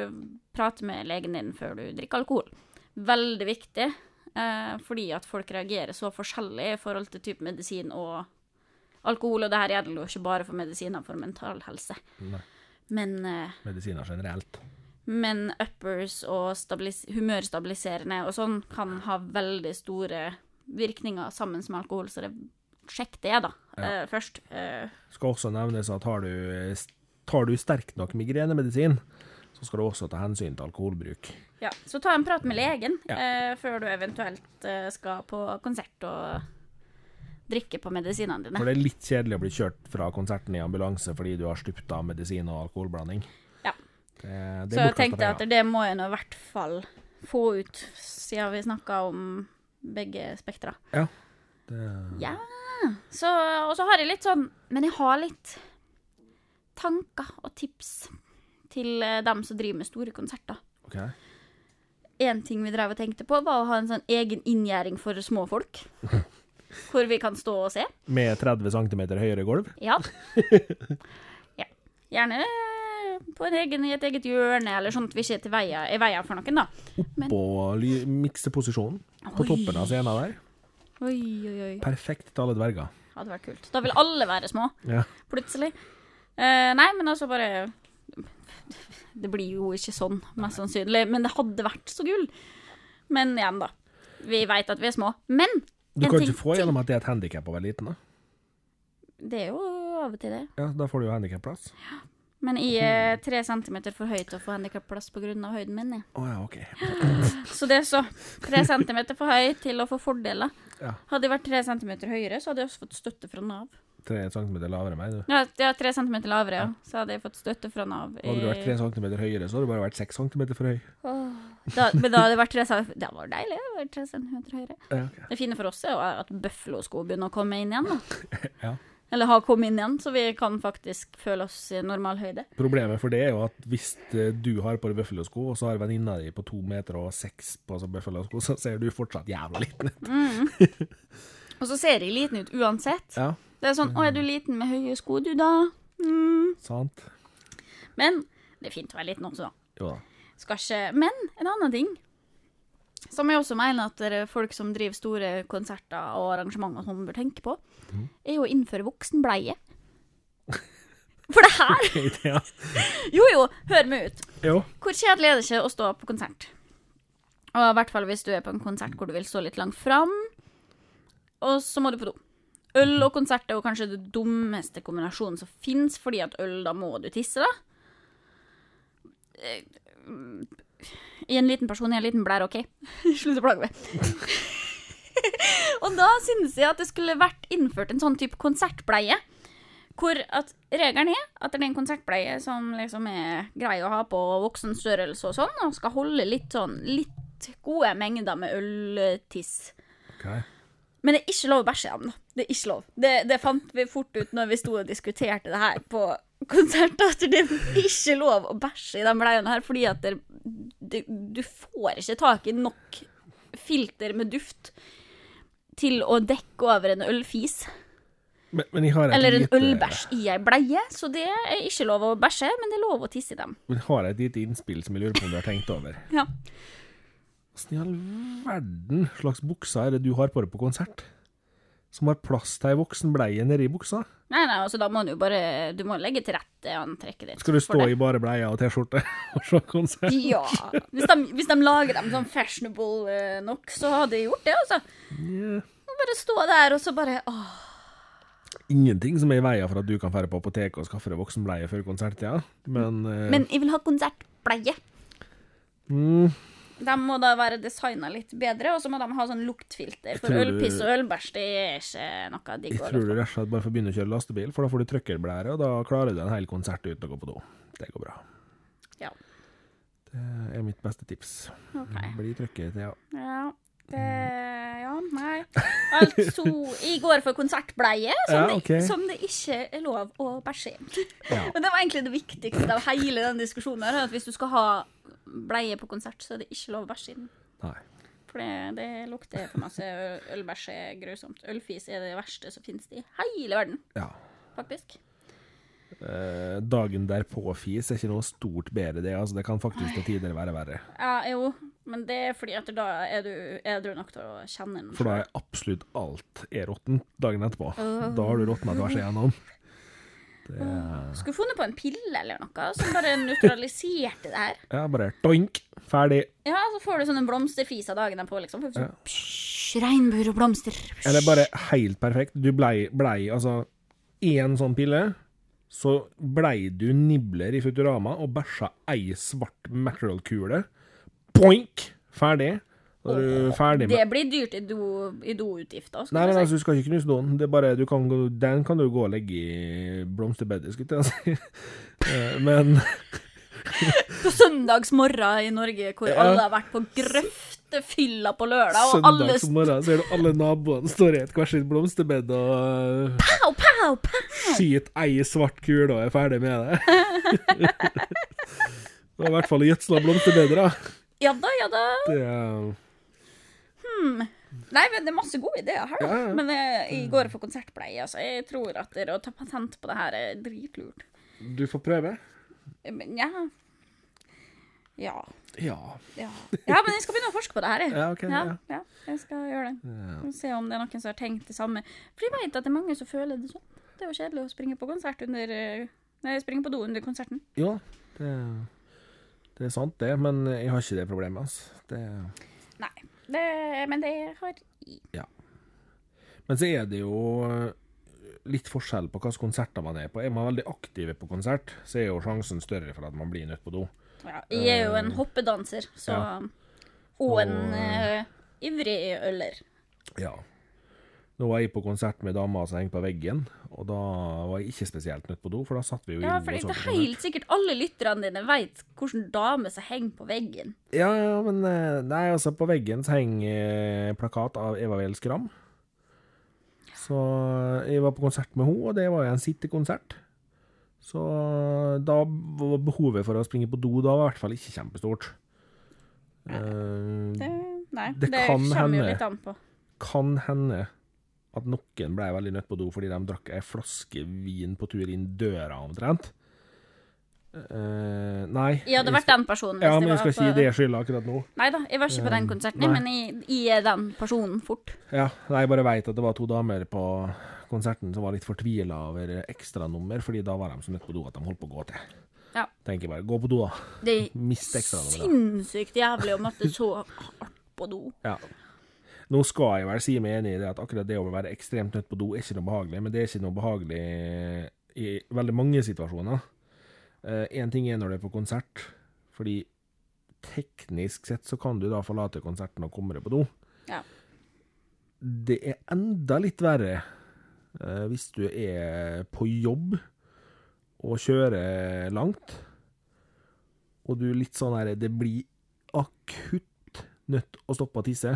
prate med legen din før du drikker alkohol. Veldig viktig, eh, fordi at folk reagerer så forskjellig i forhold til type medisin og alkohol, og det her gjelder jo ikke bare for medisiner for mental helse. Nei. Men eh, Medisiner generelt. men uppers og stabilis humørstabiliserende og sånn kan ha veldig store virkninger sammen med alkohol, så det, sjekk det, da, Ja. eh, først. Eh, Skal også nevnes at har du, tar du sterk nok migrenemedisin, så skal du også ta hensyn til alkoholbruk. ja. Så ta en prat med legen Ja. eh, før du eventuelt eh, skal på konsert og drikke på medisinene dine. For det er litt kjedelig å bli kjørt fra konserten i ambulanse fordi du har stupt av medisin og alkoholblanding. Ja. Det, det Så jeg tenkte at det må jeg nå i hvert fall få ut, siden vi snakka om begge spektra. Ja. Det, Ja. Så, og så har jeg litt sånn Men jeg har litt tanker og tips til eh, dem som driver med store konserter. Okay. En ting vi drev og tenkte på, var å ha en sånn egen inngjerding for små folk. [LAUGHS] Hvor vi kan stå og se. Med 30 cm høyere gulv. [LAUGHS] Ja. ja. Gjerne på en egen, i et eget hjørne, eller sånn at vi ikke er til veia, for noen, da. Oppå mikseposisjonen, på toppen av scenen der. oi, oi, oi. Perfekt til alle dverger. Hadde vært kult. Da vil alle være små. Ja. plutselig. Eh, nei, men altså bare Det blir jo ikke sånn, mest sannsynlig, men det hadde vært så gull. Men igjen, da. Vi veit at vi er små. Men Du kan ikke få gjennom at det er et handikap å være liten, da. Det er jo av og til det. Ja, Da får du jo handikapplass. Men jeg er tre centimeter for høy til å få handikapplass pga. høyden min. jeg. Oh, ja, okay. [LAUGHS] Så det er så. Tre centimeter for høy til å få fordeler. Ja. Hadde jeg vært tre centimeter høyere, så hadde jeg også fått støtte fra Nav. Tre centimeter lavere enn meg, du. Ja, ja tre centimeter lavere, ja. Så hadde jeg fått støtte fra Nav. Hadde du vært tre centimeter høyere, så hadde du bare vært seks centimeter for høy. Oh. da, men da hadde det vært tre centimeter Det var deilig å være tre centimeter høyere. Ja, okay. Det fine for oss er jo at Buffalo-sko begynner å komme inn igjen. da. [LAUGHS] Ja. Eller har kommet inn igjen, så vi kan faktisk føle oss i normal høyde. Problemet for det er jo at hvis eh, du har på deg Buffalo-sko, og så har venninna di på to meter og seks på seg Buffalo-sko, så ser du fortsatt jævla liten ut. [LAUGHS] Og så ser jeg liten ut uansett. Ja, Det er sånn 'Å, er du liten med høye sko, du, da?' Mm. sant? Men det er fint å være liten også, da. Jo da. Skal ikke Men en annen ting som jeg også mener at dere folk som driver store konserter og arrangementer og sånn bør tenke på, er jo å innføre voksenbleie. [LAUGHS] For det her [LAUGHS] ja. [LAUGHS] Jo, jo, hør meg ut. Jo. Hvor kjedelig er det ikke å stå på konsert? Og i hvert fall hvis du er på en konsert hvor du vil stå litt langt fram, og så må du på do. Øl og konsert er jo kanskje det dummeste kombinasjonen som fins, fordi at øl, da må du tisse, da. Eh, I en liten person i en liten blære, OK? [LAUGHS] Slutt å plage meg. [LAUGHS] og da synes jeg at det skulle vært innført en sånn type konsertbleie. Hvor at regelen er at det er en konsertbleie som liksom er grei å ha på voksen størrelse og sånn, og skal holde litt sånn litt gode mengder med øltiss. Ok. Men det er ikke lov å bæsje i dem. Det er ikke lov. Det, det fant vi fort ut når vi sto og diskuterte det her på konsert, at det er ikke lov å bæsje i de bleiene her, fordi at det, det, du får ikke tak i nok filter med duft til å dekke over en ølfis. Men, men jeg Eller en lite, ølbæsj i ei bleie, så det er ikke lov å bæsje, men det er lov å tisse i dem. Men har et lite innspill som jeg lurer på om du har tenkt over. Ja. Hvordan i all verden slags bukser er det du har på deg på konsert? Som har plass til ei voksenbleie nedi buksa? Nei, nei, altså da må du bare Du må legge til rette antrekket ditt. Skal du stå i bare bleie og T-skjorte [LAUGHS] og se konsert? Ja. Hvis de, hvis de lager dem sånn fashionable eh, nok, så hadde jeg gjort det, altså. Yeah. Bare stå der, og så bare åh. Ingenting som er i veien for at du kan dra på apoteket og skaffe deg voksenbleie før konserttida, men, uh... Men jeg vil ha konsertbleie. mm, De må da være designa litt bedre, og så må de ha sånn luktfilter. For ølpiss og ølbæsj, det er ikke noe digg Jeg tror du rett og slett bare får begynne å kjøre lastebil, for da får du trøkkerblære, og da klarer du en hel konsert uten å gå på do. Det går bra. Ja. Det er mitt beste tips. Ok. Bli trøkker til, ja. Ja. Det Ja, nei. Altså, i går for konsertbleie, som, Ja, det, som det ikke er lov å bæsje i. Ja. [LAUGHS] Og det var egentlig det viktigste av hele den diskusjonen. her, At hvis du skal ha bleie på konsert, så er det ikke lov å bæsje i den. Nei. For det, det lukter for masse ølbæsj er grusomt. Ølfis er det verste som finnes i hele verden, Ja. faktisk. Eh, dagen derpå-fis er ikke noe stort bedre, det. altså Det kan faktisk til tider være verre. Ja, jo, men det er fordi at da er du edru nok til å kjenne den. For da er absolutt alt er råttent dagen etterpå. Da har du råtna tvers igjennom. Det Skulle funnet på en pille eller noe som bare nøytraliserte det her. ja, bare doink, ferdig. Ja, så får du sånne av dagen derpå, liksom. Ja. Regnbuer og blomster. Eller bare helt perfekt. Du blei, blei altså én sånn pille, så blei du nibler i Futurama og bæsja ei svart Mackerel-kule. Poink! Ferdig. Da er du ferdig med Det blir dyrt i do- i doutgifter. Nei, men altså, du skal ikke knuse doen. Det er bare, du kan, gå- den kan du gå og legge i blomsterbedet, skulle jeg si. [LAUGHS] Eh, Men [LAUGHS] På søndagsmorgen i Norge, hvor alle har vært på grøftefylla på lørdag, og alle søndags morgen ser du alle naboene står i et hvert sitt blomsterbed og Pow, pow, pow! skyter ei svart kule og er ferdig med det. [LAUGHS] Det var i hvert fall gjødsla blomsterbedet, da. Ja da, ja da. Det er Nei, men det er masse gode ideer her, da. Ja, ja. Men jeg i går for konsertpleie, altså. Jeg tror at det å ta patent på det her er dritlurt. Du får prøve. Men ja Ja. Ja. Ja. men jeg skal begynne å forske på det her, jeg. Ja, ok, ja, ja. ja, jeg skal gjøre det. Ja. Se om det er noen som har tenkt det samme. For jeg vet at det er mange som føler det sånn. Det er jo kjedelig å springe på konsert under eh, Nei, springe på do under konserten. Ja, det, det er sant, det. Men jeg har ikke det problemet, altså. Det Nei. Det, men det har jeg. Men så er det jo eh, litt forskjell på hvilke konserter man er på. Er man veldig aktiv på konsert, så er jo sjansen større for at man blir nødt på do. Ja, jeg er jo en hoppedanser, så Ja. Og en eh, ivrig øler. Ja. Nå var jeg på konsert med dama som henger på veggen, og da var jeg ikke spesielt nødt på do, for da satt vi jo Ja, for det er helt sikkert alle lytterne dine vet hvilken dame som henger på veggen. Ja, ja, men eh, Nei, altså, på veggen så henger eh, plakat av Eva Weel Skram. Så eh, jeg var på konsert med henne, og det var jo en sittekonsert. Så da var behovet for å springe på do da var i hvert fall ikke kjempestort. Nei, Det, nei, Det det, kan kommer jo litt an på. kan hende at noen ble veldig nødt på do fordi de drakk ei flaske vin på tur inn døra, omtrent. Uh, nei. Jeg hadde vært den personen. Ja, men jeg skal si ikke gi det skylda akkurat nå. Nei da, jeg var ikke på den Eh, konserten, nei. men jeg, jeg er den personen fort. Ja, nei, jeg bare veit at det var to damer på konserten som var litt fortvila over ekstranummer, fordi da var de så nødt på do at de holdt på å gå til. Ja. Tenker bare, gå på do, da. Det er [LAUGHS] sinnssykt jævlig å måtte så hardt på do. Ja. Nå skal jeg vel si meg enig i det at akkurat det å være ekstremt nødt på do er ikke noe behagelig, men det er ikke noe behagelig i veldig mange situasjoner. Én ting er når du er på konsert, fordi teknisk sett så kan du da forlate konserten og komme deg på do. Ja. Det er enda litt verre uh, hvis du er på jobb og kjører langt, og du litt sånn her Det blir akutt nødt å stoppe å tisse.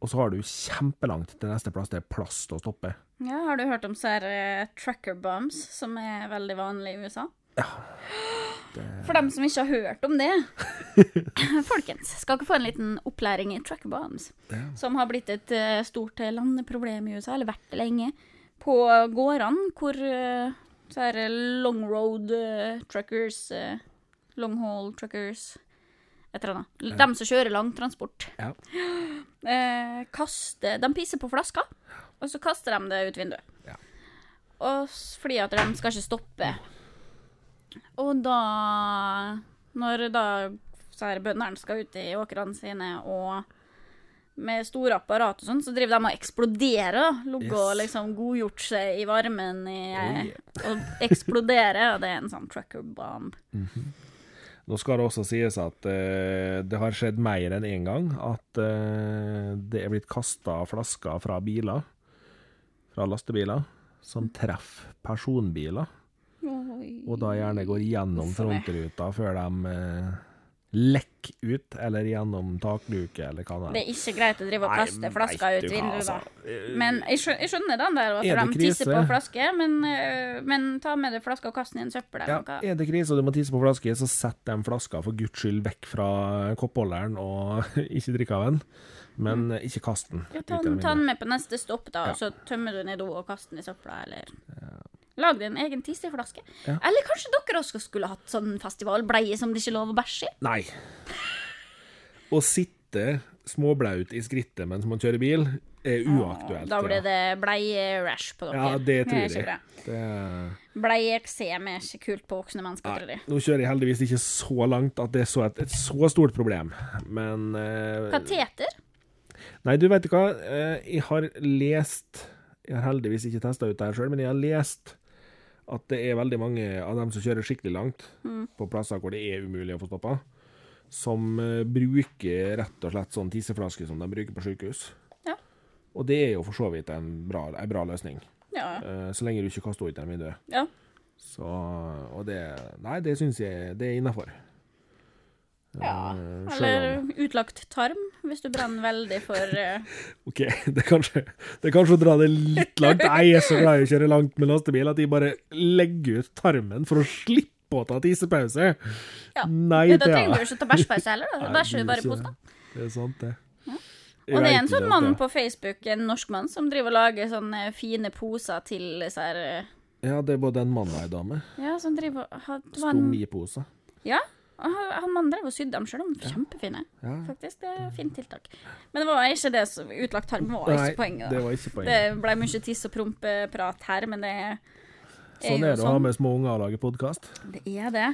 Og så har du kjempelangt til neste plass det er plass til å stoppe. Ja, har du hørt om sånne uh, tracker bombs, som er veldig vanlig i USA? Ja. [GASPS] For dem som ikke har hørt om det [LAUGHS] Folkens, skal dere få en liten opplæring i tracker bombs, som har blitt et uh, stort eh, landeproblem i USA, eller vært det lenge, på gårdene hvor uh, så long road eh, truckers, long haul truckers et eller annet. De som kjører langtransport. Ja. [GASPS] Eh, kaster De pisser på flasker, og så kaster de det ut vinduet. Ja. Og fordi at de skal ikke stoppe. Og da Når da så her bøndene skal ut i åkrene sine og med store apparat og sånn, så driver de og eksploderer. da. Ligger og liksom godgjort seg i varmen i, Oh, og eksploderer, og det er en sånn trucker bomb. Nå skal det også sies at eh, det har skjedd mer enn én gang at eh, det er blitt kasta flasker fra biler, fra lastebiler, som treffer personbiler, Oi. og da gjerne går gjennom frontruta før de eh, lekk ut, eller gjennom takluke, eller hva Det er. det er ikke greit å drive og kaste flasker ut vinduet, da. altså. Eh, Men jeg skjønner, jeg skjønner den der, at de tisser på flaske, men, øh, men ta med deg flaska og kast den i en søppel Ja, noe. er det krise og du må tisse på flaske, så sett den flaska for guds skyld vekk fra koppholderen og [LAUGHS] ikke drikk av den. Men mm. ikke kast den. Ja, ta, den- ta den med på neste stopp, da, Ja. og så tømmer du den i do og kaster den i søpla, eller Lag deg en egen tisseflaske. Ja. Eller kanskje dere også skulle hatt sånn festivalbleie som det ikke er lov å bæsje i? Nei. Å sitte småblaut i skrittet mens man kjører bil, er uaktuelt. Da blir det bleie-rash på dere. Ja, det tror ikke jeg. Det Bleieeksem er ikke kult på voksne mennesker, tror jeg. nå kjører jeg heldigvis ikke så langt at det er så et, et så stort problem, men eh, Kateter? Nei, du vet hva, eh, jeg har lest Jeg har heldigvis ikke testa ut det her sjøl, men jeg har lest at det er veldig mange av dem som kjører skikkelig langt, Mm. på plasser hvor det er umulig å få stoppa, som eh, bruker rett og slett sånn tisseflaske som de bruker på sykehus. Ja. Og det er jo for så vidt en bra, en bra løsning, Ja. eh, så lenge du ikke kaster ut i vinduet. ja. Så, og det Nei, det syns jeg det er innafor. ja. Eh, Eller utlagt tarm, hvis du brenner veldig for uh... OK, det er, kanskje, det er kanskje å dra det litt langt. Jeg er så glad i å kjøre langt med lastebil at de bare legger ut tarmen for å slippe å ta tissepause. Ja. Nei, Ja, Da trenger du ikke ta bæsjpause heller. da. Bæsjer du bare i posen. Det er sant, det. Og det er en sånn mann på Facebook, en norsk mann, som driver og lager sånne fine poser til disse her eh, Ja, det er både en mann og ei dame. Ja, som driver og har- det Stomiposer. Ja. Han mannen drev og sydde dem sjøl, kjempefine. Ja. Faktisk, det er fint tiltak. Men det var ikke det som utlagt tarm var ikke poenget. det var ikke poenget. Det ble mye tiss og prompeprat her, men det er Sånn er det å ha sånn. med små unger og lage podkast. Det er det.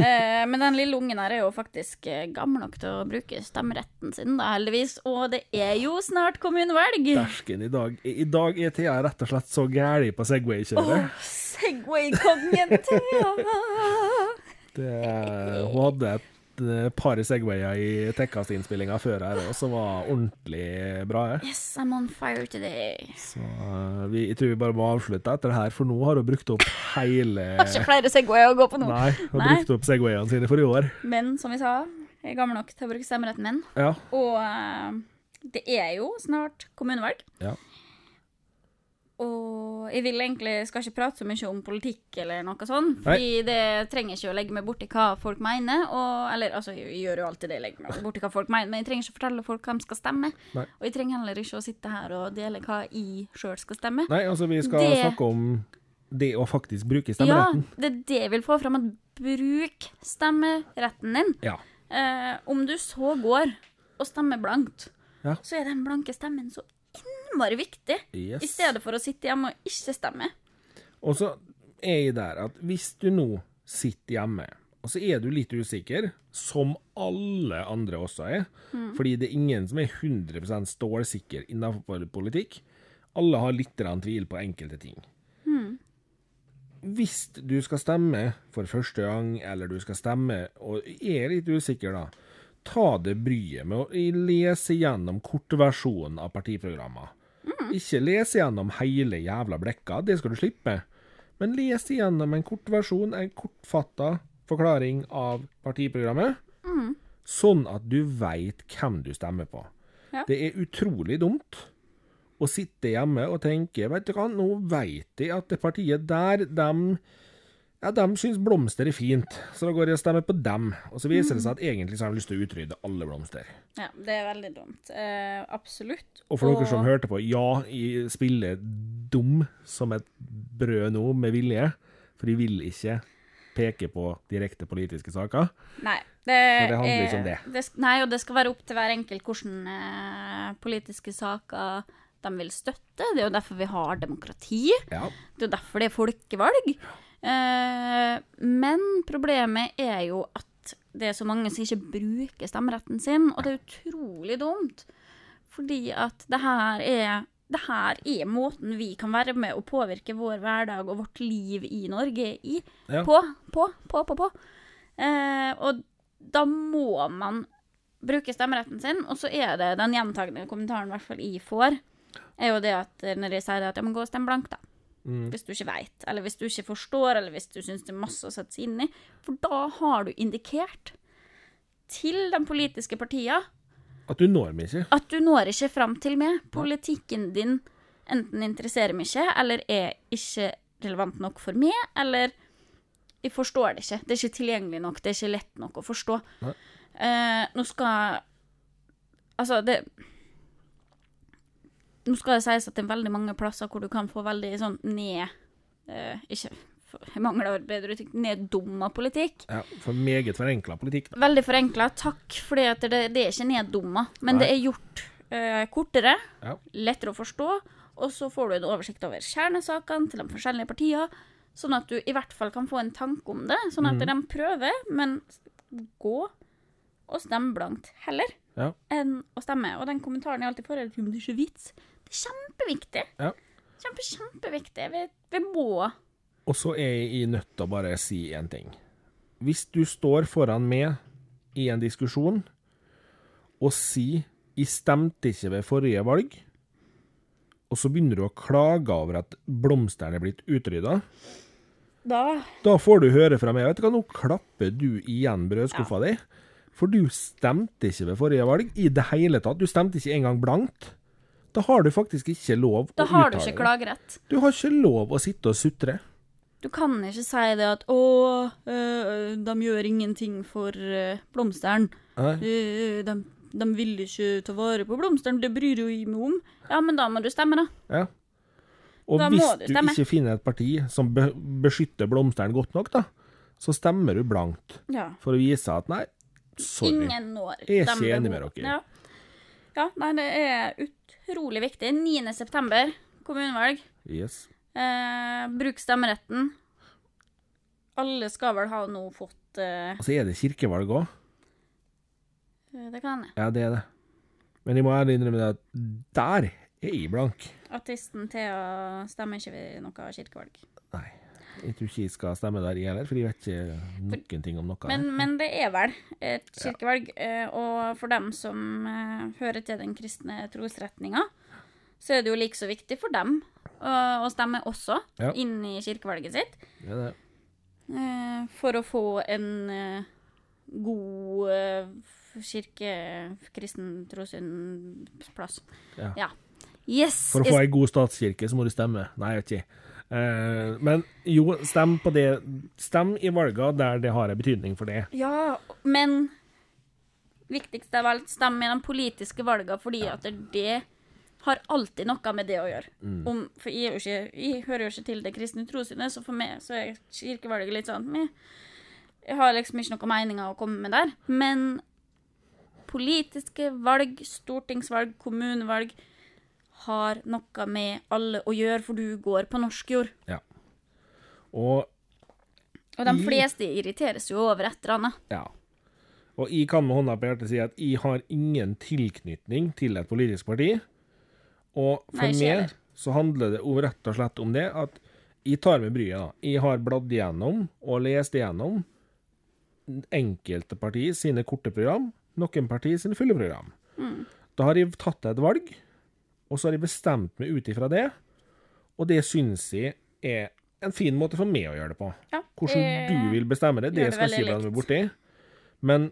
Eh, men den lille ungen her er jo faktisk eh, gammel nok til å bruke stemmeretten sin, da, heldigvis. Og det er jo snart kommunevalg. Dersken, i dag I dag er Thea rett og slett så gæli på Segway-kjøret. Segway-kongen Thea! Det- Hun hadde et eh, par Segwayer i Tekkast-innspillinga før her òg, som var ordentlig bra. Jeg. Yes, I'm on fire today. Så eh, vi, jeg tror vi bare må avslutte etter det her, for nå har hun brukt opp hele [LAUGHS] Har ikke flere Segwayer å gå på nå. Nei, hun har brukt opp Segwayene sine for i år. Men som vi sa, jeg er gammel nok til å bruke stemmeretten min. Ja. Og eh, det er jo snart kommunevalg. ja. Jeg vil egentlig, skal ikke prate så mye om politikk eller noe sånt, fordi det trenger ikke å legge meg borti hva folk mener. Og, eller altså, jeg gjør jo alltid det, jeg legger meg borti hva folk mener, men jeg trenger ikke å fortelle folk hva de skal stemme. Nei. Og jeg trenger heller ikke å sitte her og dele hva jeg sjøl skal stemme. Nei, altså, vi skal Det- snakke om det å faktisk bruke stemmeretten. Ja, det er det jeg vil få fram, at bruk stemmeretten din. Ja. Eh, om du så går og stemmer blankt, Ja. så er den blanke stemmen så innmari viktig. Yes. I stedet for å sitte hjemme og ikke stemme. Og så er jeg der at hvis du nå sitter hjemme, og så er du litt usikker, som alle andre også er, fordi det er ingen som er 100% stålsikker innenfor politikk. Alle har litt tvil på enkelte ting. Hvis du skal stemme for første gang, eller du skal stemme og er litt usikker, da, ta det bryet med å lese gjennom kortversjonen av partiprogrammet. Ikke les gjennom hele jævla blekka, det skal du slippe. Men les gjennom en kort versjon, en kortfatta forklaring av partiprogrammet, sånn at du veit hvem du stemmer på. Ja. Det er utrolig dumt å sitte hjemme og tenke Vet du hva, nå veit de at det partiet der, dem ja, de syns blomster er fint, så da går jeg og stemmer på dem. Og så viser det seg at egentlig så har de lyst til å utrydde alle blomster. Ja, det er veldig dumt. Eh, absolutt. Og for dere som hørte på, ja, jeg spiller dum som et brød nå, med vilje. For de vil ikke peke på direkte politiske saker. Nei, det, det handler ikke om det. det. nei, og det skal være opp til hver enkelt hvordan eh, politiske saker de vil støtte. Det er jo derfor vi har demokrati. Ja. Det er jo derfor det er folkevalg. Eh, men problemet er jo at det er så mange som ikke bruker stemmeretten sin, og det er utrolig dumt. Fordi at det her er det her er måten vi kan være med å påvirke vår hverdag og vårt liv i Norge i. Ja. På, på, på, på, på. Eh, og da må man bruke stemmeretten sin, og så er det den gjentagende kommentaren i hvert fall jeg får, er jo det at eh, når jeg sier at ja, men gå og stem blankt, da. Hvis du ikke veit, eller hvis du ikke forstår, eller hvis du syns det er masse å sette seg inn i. For da har du indikert til de politiske partiene At du når meg ikke. at du når ikke fram til meg. Politikken din enten interesserer meg ikke, eller er ikke relevant nok for meg, eller jeg forstår det ikke. Det er ikke tilgjengelig nok, det er ikke lett nok å forstå. Eh, nå skal Altså, det Nå skal det sies at det er veldig mange plasser hvor du kan få veldig sånn ned eh, Ikke jeg mangler bedre uttrykk neddumma politikk. Ja, for meget forenkla politikk. Da. Veldig forenkla, takk, For det, det er ikke neddumma, men Nei. det er gjort eh, kortere, Ja. lettere å forstå, og så får du en oversikt over kjernesakene til de forskjellige partiene, sånn at du i hvert fall kan få en tanke om det, sånn at de prøver, men gå og stemme blankt heller Ja. enn å stemme. Og den kommentaren jeg alltid får, er at "Men det er ikke vits. Kjempeviktig. Ja. Kjempe, kjempeviktig. Vi, vi må Og så er jeg nødt til å bare si én ting. Hvis du står foran meg i en diskusjon og sier 'jeg stemte ikke ved forrige valg', og så begynner du å klage over at blomstene er blitt utrydda, Da da får du høre fra meg vet du hva, nå klapper du igjen brødskuffa di. For du stemte ikke ved forrige valg i det hele tatt. Du stemte ikke engang blankt. Da har du faktisk ikke lov Da å har du ikke klagerett. Du har ikke lov å sitte og sutre. Du kan ikke si det at 'Å, øh, de gjør ingenting for øh, blomsteren'. Øh, de, de vil ikke ta vare på blomsteren, det bryr jo jeg meg om. Ja, men da må du stemme, da. Ja. Og Da hvis du du ikke finner et parti som be beskytter blomsteren godt nok, da, så stemmer du blankt Ja. for å vise at nei, sorry. Ingen når Jeg er ikke enig med dere. Ja. ja, nei, det er utrolig viktig. 9. september, kommunevalg. Yes. Eh, bruk stemmeretten. Alle skal vel ha nå fått eh, Og så er det kirkevalg òg. Det kan jeg. Ja, det er det. Men jeg må ærlig innrømme det at der er jeg blank. Artisten Thea stemmer ikke ved noe kirkevalg. Nei. Jeg tror ikke jeg skal stemme der, jeg heller, for jeg vet ikke noen ting om noe. Men, men det er vel et kirkevalg, ja. og for dem som eh, hører til den kristne trosretninga, så er det jo like så viktig for dem å, å stemme også Ja. inn i kirkevalget sitt, er det. eh, for å få en eh, god eh, kirke, kristen trossynsplass. Ja. Yes. For å få ei god statskirke, så må du stemme. Nei, jeg vet ikke. Eh, men jo, stem på det. Stem i valgene der det har en betydning for det. Ja, men viktigst av alt, stem i de politiske valgene, fordi at det har alltid noe med det å gjøre. Om, for jeg, ikke, jeg hører jo ikke til det kristne trossynet, så for meg så er kirkevalget litt sånn jeg, Jeg har liksom ikke noen meninger å komme med der. Men politiske valg, stortingsvalg, kommunevalg har noe med alle å gjøre, for du går på norsk jord. Og Og de I- fleste irriteres jo over et eller annet. ja. Og jeg kan med hånda på hjertet si at jeg har ingen tilknytning til et politisk parti. Og for Nei, meg så handler det om, rett og slett om det at jeg tar med bryet. da. Jeg har bladd igjennom og lest igjennom enkelte partier sine korte program, noen partier sine fulle program. Mm. Da har jeg tatt et valg, og så har jeg bestemt meg ut ifra det, og det syns jeg er en fin måte for meg å gjøre det på. Ja, Hvordan eh, du vil bestemme det, det det skal ikke jeg veldig blande meg er borti. Men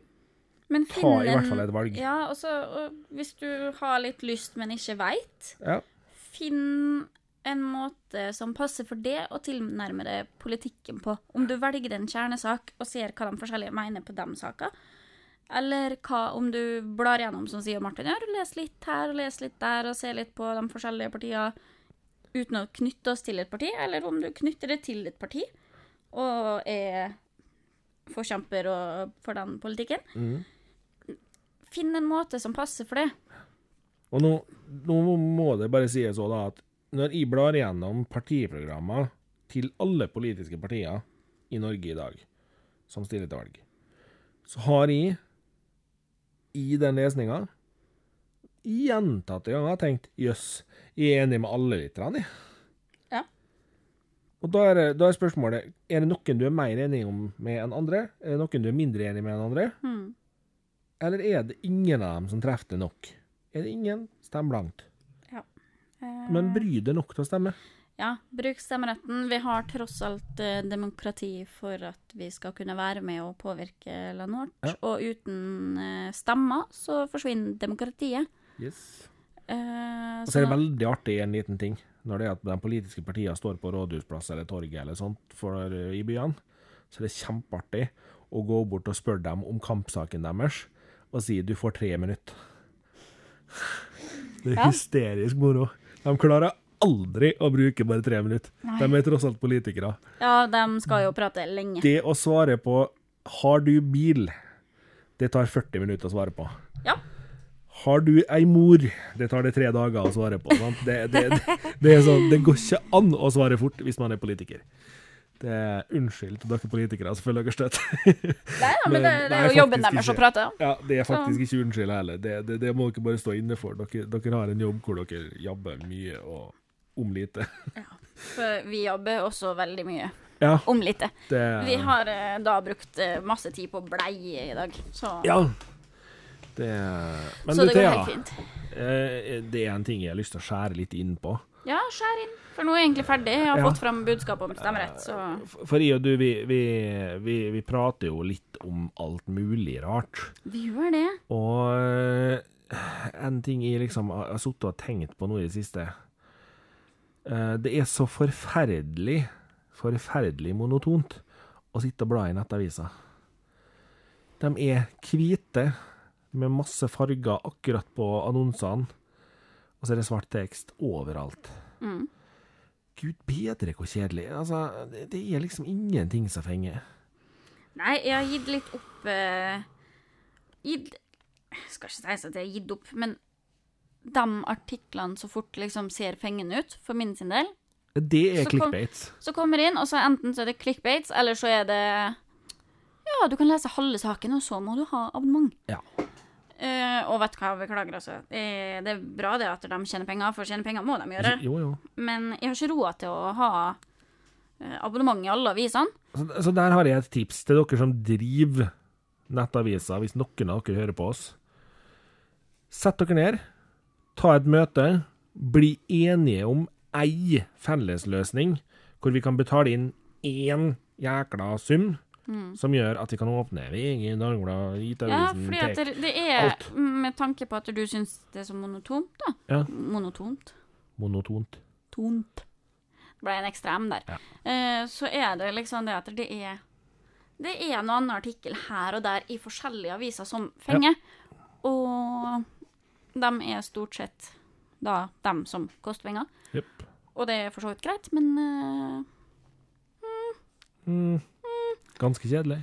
Men Ta i hvert fall et valg. Ja, og så og hvis du har litt lyst, men ikke veit, ja, finn en måte som passer for det, og tilnærme deg politikken på. Om du velger en kjernesak og ser hva de forskjellige mener på de sakene, eller hva om du blar gjennom, som sier Martin gjør, les litt her og les litt der, og ser litt på de forskjellige partiene uten å knytte oss til et parti, eller om du knytter det til et parti og er forkjemper for den politikken. Mm. Finn en måte som passer for det. Og nå, nå må det bare sies òg, da at når jeg blar gjennom partiprogrammer til alle politiske partier i Norge i dag som stiller til valg, så har jeg i den lesninga gjentatte ganger tenkt jøss, jeg er enig med alle litt. grann, jeg. Ja. Og da er, da er spørsmålet er det noen du er mer enig om med enn andre. Er det noen du er mindre enig med enn andre? Hmm. Eller er det ingen av dem som treffer det nok? Er det ingen, stem blankt. Eh, Men bry deg nok til å stemme. Ja, bruk stemmeretten. Vi har tross alt eh, demokrati for at vi skal kunne være med og påvirke landet vårt. Ja. Og uten eh, stemmer så forsvinner demokratiet. Yes. Eh, Og så er det veldig artig en liten ting, når det er at de politiske partiene står på rådhusplass eller torget eller sånt for, eh, i byene, så er det kjempeartig å gå bort og spørre dem om kampsaken deres, og si du får tre minutter. [LAUGHS] Det er hysterisk moro. De klarer aldri å bruke bare tre minutter. Nei. De er tross alt politikere. Ja, de skal jo prate lenge. Det å svare på 'har du bil', det tar 40 minutter å svare på. Ja. Har du ei mor? Det tar det tre dager å svare på. Sant? Det, det, det, sånn, det går ikke an å svare fort hvis man er politiker. Det er Unnskyld til dere politikere som føler dere støtt. [LAUGHS] Nei, ja, men det, er jo jobben deres å prate. Ja, det er faktisk ikke unnskyld heller. Det, det, det må dere bare stå inne for. Dere, dere har en jobb hvor dere jobber mye og om lite. ja, For vi jobber også veldig mye Ja, om lite. det Vi har eh, da brukt eh, masse tid på bleie i dag, så, Ja. Det Men så du, det går helt fint. eh, Det er en ting jeg har lyst til å skjære litt inn på. Ja, skjær inn. For nå er jeg egentlig ferdig. Jeg har Ja. fått fram budskapet om stemmerett, så For- jeg og du, vi, vi, vi, vi prater jo litt om alt mulig rart. vi gjør det. Og en ting jeg liksom har sittet og tenkt på nå i det siste Det er så forferdelig, forferdelig monotont å sitte og bla i nettaviser. De er hvite, med masse farger akkurat på annonsene, og så er det svart tekst overalt. Mm. Gud bedre hvor kjedelig. Altså, det, er liksom ingenting som fenger. Nei, jeg har gitt litt opp uh, Gitt skal ikke si at jeg har gitt opp, men de artiklene så fort liksom ser fengende ut, for min sin del, Det er Så kom- clickbait. så kommer inn, og så enten så er det clickbaits, eller så er det Ja, du kan lese halve saken, og så må du ha abonnement. Ja. Uh, og vet du hva, beklager, altså. Det, er- det er bra det at de tjener penger, for tjene penger må de gjøre. Jo, jo. Men jeg har ikke råd til å ha eh, abonnement i alle avisene. Så, så der har jeg et tips til dere som driver nettaviser, hvis noen av dere hører på oss. Sett dere ned, ta et møte, bli enige om ei fellesløsning, hvor vi kan betale inn én jækla sum, som gjør at vi kan åpne VG, Dagbladet, Ja, IT-avisen, ja, Tek. det, det er alt. Med tanke på at du syns det er så monotont, da. Ja. Monotont. Monotont. Tont. Det ble en ekstra M der. Ja. Uh, så er det liksom det at det er Det er en annen artikkel her og der i forskjellige aviser som fenger. Og de er stort sett da dem som koster penger. Yep. Og det er for så vidt greit, men uh, Mm. Ganske kjedelig.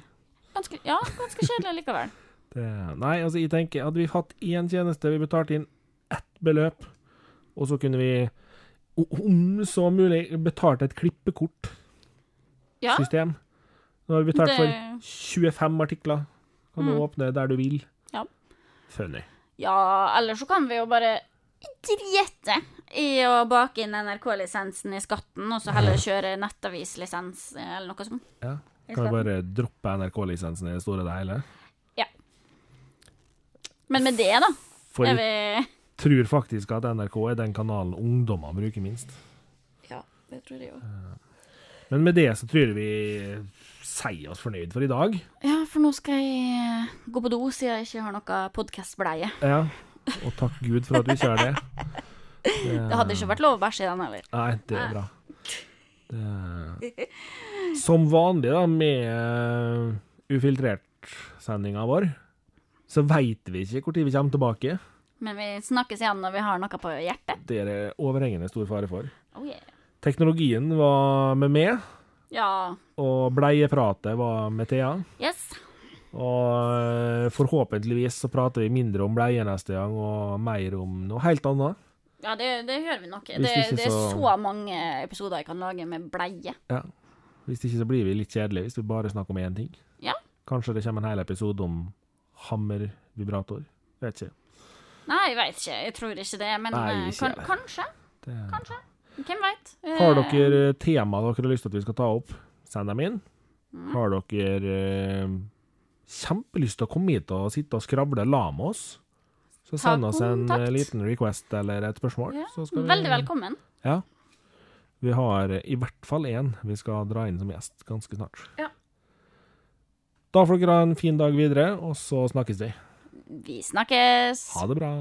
ganske, ja, ganske kjedelig likevel. [LAUGHS] Det, nei, altså jeg tenker, hadde vi hatt én tjeneste, vi betalte inn ett beløp, og så kunne vi, om så mulig, betalt et klippekortsystem. Ja, Nå har vi betalt det- for 25 artikler. Kan du Mm. åpne der du vil. Ja. Funny. Ja, eller så kan vi jo bare drite i å bake inn NRK-lisensen i skatten, og så heller kjøre nettavislisens eh, eller noe sånt. Ja. Kan vi bare droppe NRK-lisensen i det store og det hele? Men med det, da, For er jeg vi tror faktisk at NRK er den kanalen ungdommer bruker minst. Ja, det tror jeg òg. Men med det så tror jeg vi sier oss fornøyd for i dag. Ja, for nå skal jeg eh, gå på do, siden jeg ikke har noe podkastbleie. Ja. Og takk Gud for at du ikke har det. [LAUGHS] Det hadde ikke vært lov å bæsje i den heller. Nei, det er bra. Det... [LAUGHS] Som vanlig da, med ufiltrert-sendinga vår, så veit vi ikke når vi kommer tilbake. Men vi snakkes igjen når vi har noe på hjertet. Det er det overhengende stor fare for. Oh yeah. Teknologien var med meg, Ja. og bleiepratet var med Thea. Yes. Og eh, forhåpentligvis så prater vi mindre om bleie neste gang, og mer om noe helt annet. Ja, det, det gjør vi nok. Det, det er så- så mange episoder jeg kan lage med bleie. Ja. Hvis ikke så blir vi litt kjedelige, hvis vi bare snakker om én ting. Ja. Kanskje det kommer en hel episode om hammervibrator. Vet ikke. Nei, jeg veit ikke. Jeg tror ikke det. Men Nei, eh, ikke kan, kanskje. Det... Kanskje. Hvem veit? Har dere eh, tema dere har lyst til at vi skal ta opp, send dem inn. Mm. Har dere eh, kjempelyst til å komme hit og sitte og skravle la med oss, så send oss en eh, liten request eller et spørsmål. Ja, vi, Veldig velkommen. Ja. Vi har i hvert fall én vi skal dra inn som gjest ganske snart. Ja. Da får dere ha en fin dag videre, og så snakkes vi. Vi snakkes! Ha det bra.